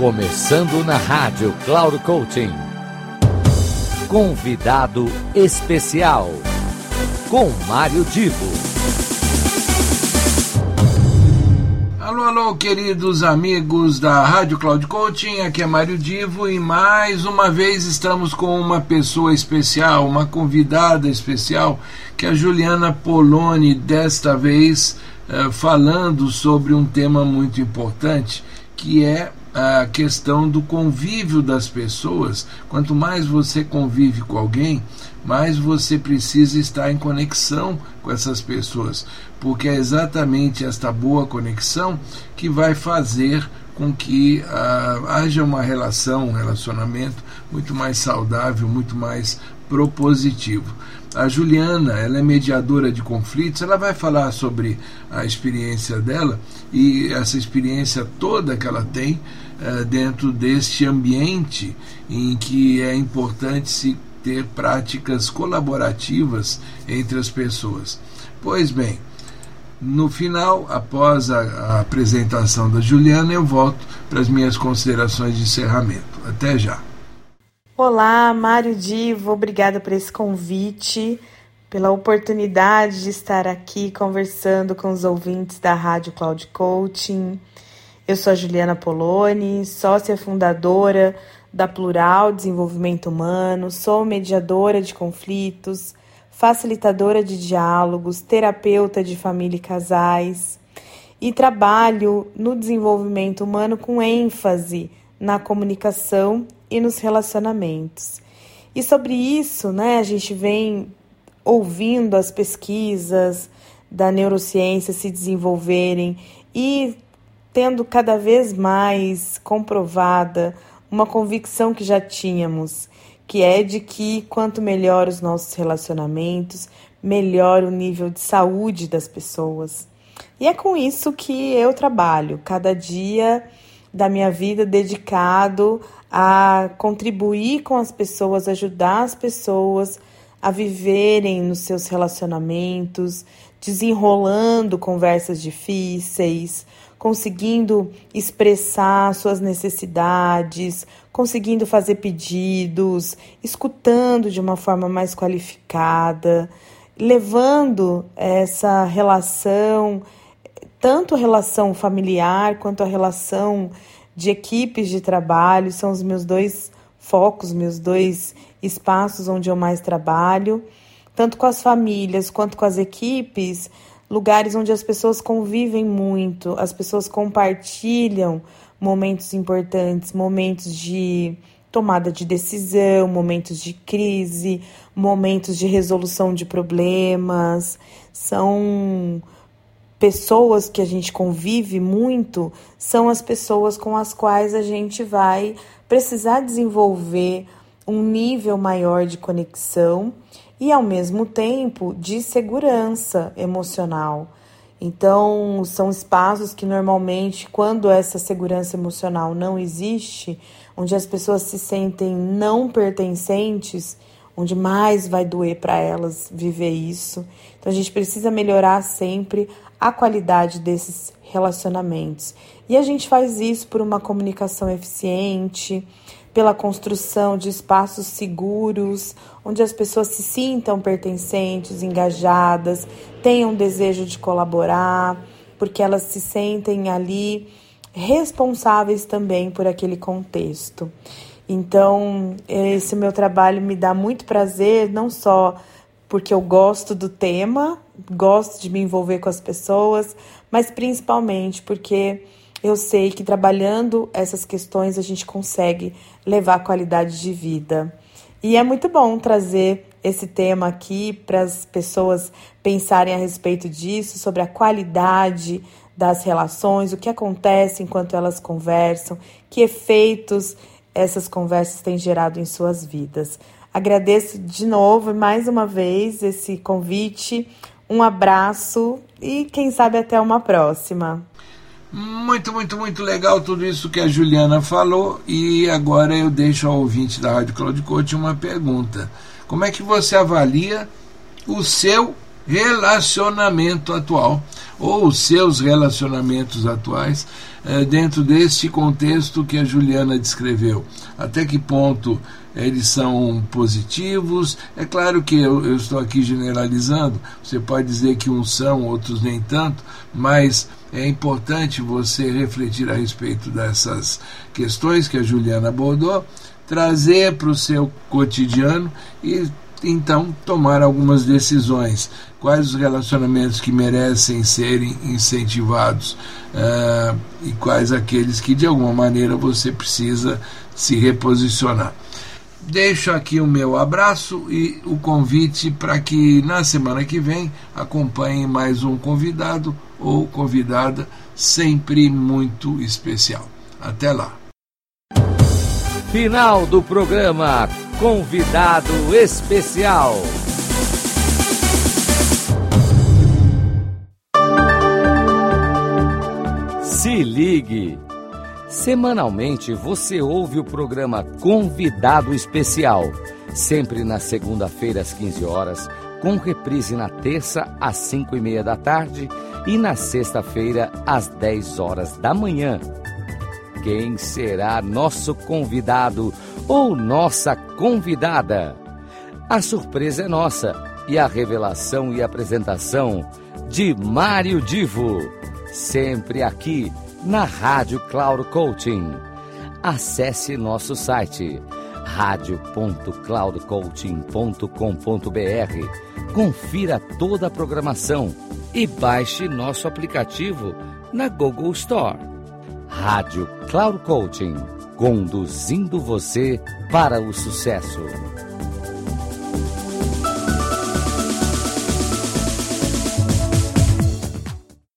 Começando na rádio Cloud Coaching. Convidado especial com Mário Divo. Alô, alô, queridos amigos da Rádio Cloud Coaching, aqui é Mário Divo e mais uma vez estamos com uma pessoa especial, uma convidada especial, que a Juliana Poloni, desta vez eh, falando sobre um tema muito importante, que é a questão do convívio das pessoas. Quanto mais você convive com alguém, mais você precisa estar em conexão com essas pessoas, porque é exatamente esta boa conexão que vai fazer com que ah, haja uma relação, um relacionamento muito mais saudável, muito mais propositivo. A Juliana, ela é mediadora de conflitos, ela vai falar sobre a experiência dela e essa experiência toda que ela tem eh, dentro deste ambiente em que é importante se ter práticas colaborativas entre as pessoas. Pois bem, no final, após a, a apresentação da Juliana, eu volto para as minhas considerações de encerramento. Até já! Olá, Mário Divo, obrigada por esse convite, pela oportunidade de estar aqui conversando com os ouvintes da Rádio Cloud Coaching. Eu sou a Juliana Poloni, sócia fundadora da Plural Desenvolvimento Humano, sou mediadora de conflitos, facilitadora de diálogos, terapeuta de família e casais e trabalho no desenvolvimento humano com ênfase na comunicação e nos relacionamentos. E sobre isso, né, a gente vem ouvindo as pesquisas da neurociência se desenvolverem e tendo cada vez mais comprovada uma convicção que já tínhamos, que é de que quanto melhor os nossos relacionamentos, melhor o nível de saúde das pessoas. E é com isso que eu trabalho, cada dia da minha vida dedicado a contribuir com as pessoas, ajudar as pessoas a viverem nos seus relacionamentos, desenrolando conversas difíceis, conseguindo expressar suas necessidades, conseguindo fazer pedidos, escutando de uma forma mais qualificada, levando essa relação tanto a relação familiar quanto a relação de equipes de trabalho, são os meus dois focos, meus dois espaços onde eu mais trabalho, tanto com as famílias quanto com as equipes, lugares onde as pessoas convivem muito, as pessoas compartilham momentos importantes, momentos de tomada de decisão, momentos de crise, momentos de resolução de problemas. São pessoas que a gente convive muito são as pessoas com as quais a gente vai precisar desenvolver um nível maior de conexão e, ao mesmo tempo, de segurança emocional. Então, são espaços que normalmente, quando essa segurança emocional não existe, onde as pessoas se sentem não pertencentes, onde mais vai doer para elas viver isso. Então a gente precisa melhorar sempre a qualidade desses relacionamentos. E a gente faz isso por uma comunicação eficiente, pela construção de espaços seguros, onde as pessoas se sintam pertencentes, engajadas, tenham desejo de colaborar, porque elas se sentem ali responsáveis também por aquele contexto. Então, esse meu trabalho me dá muito prazer, não só porque eu gosto do tema, gosto de me envolver com as pessoas, mas principalmente porque eu sei que trabalhando essas questões a gente consegue levar qualidade de vida. E é muito bom trazer esse tema aqui para as pessoas pensarem a respeito disso, sobre a qualidade das relações, o que acontece enquanto elas conversam, que efeitos essas conversas têm gerado em suas vidas. Agradeço de novo, e mais uma vez, esse convite. Um abraço e quem sabe até uma próxima. Muito, muito, muito legal tudo isso que a Juliana falou. E agora eu deixo ao ouvinte da Rádio Cláudio Couto uma pergunta: Como é que você avalia o seu relacionamento actual ou os seus relacionamentos actuaes eh, dentro deste contexto que a Juliana descreveu. Até que ponto elles eh, são positivos? É claro que eu, estou aqui generalizando, você pode dizer que uns são, outros nem tanto, mas é importante você reflectir a respeito dessas questões que a Juliana abordou, trazer para o seu cotidiano e então tomar algumas decisões. Quais os relacionamentos que merecem serem incentivados ah, e quais aqueles que de alguma maneira você precisa se reposicionar. Deixo aqui o meu abraço e o convite para que na semana que vem acompanhe mais um convidado ou convidada sempre muito especial. Até lá. Final do programa especial. Se ligue! Semanalmente você ouve o programa Convidado Especial, sempre na segunda-feira às 15 horas, com reprise na terça às 5 e meia da tarde e na sexta-feira às 10 horas da manhã. Quem será nosso convidado? ou nossa convidada. A surpresa é nossa e a revelação e apresentação de mario Divo, sempre aqui na Rádio Cloud Coaching. Acesse nosso site radio.cloudcoaching.com.br. Confira toda a programação e baixe nosso aplicativo na Google Store. radio Cloud Coaching conduzindo você para o sucesso.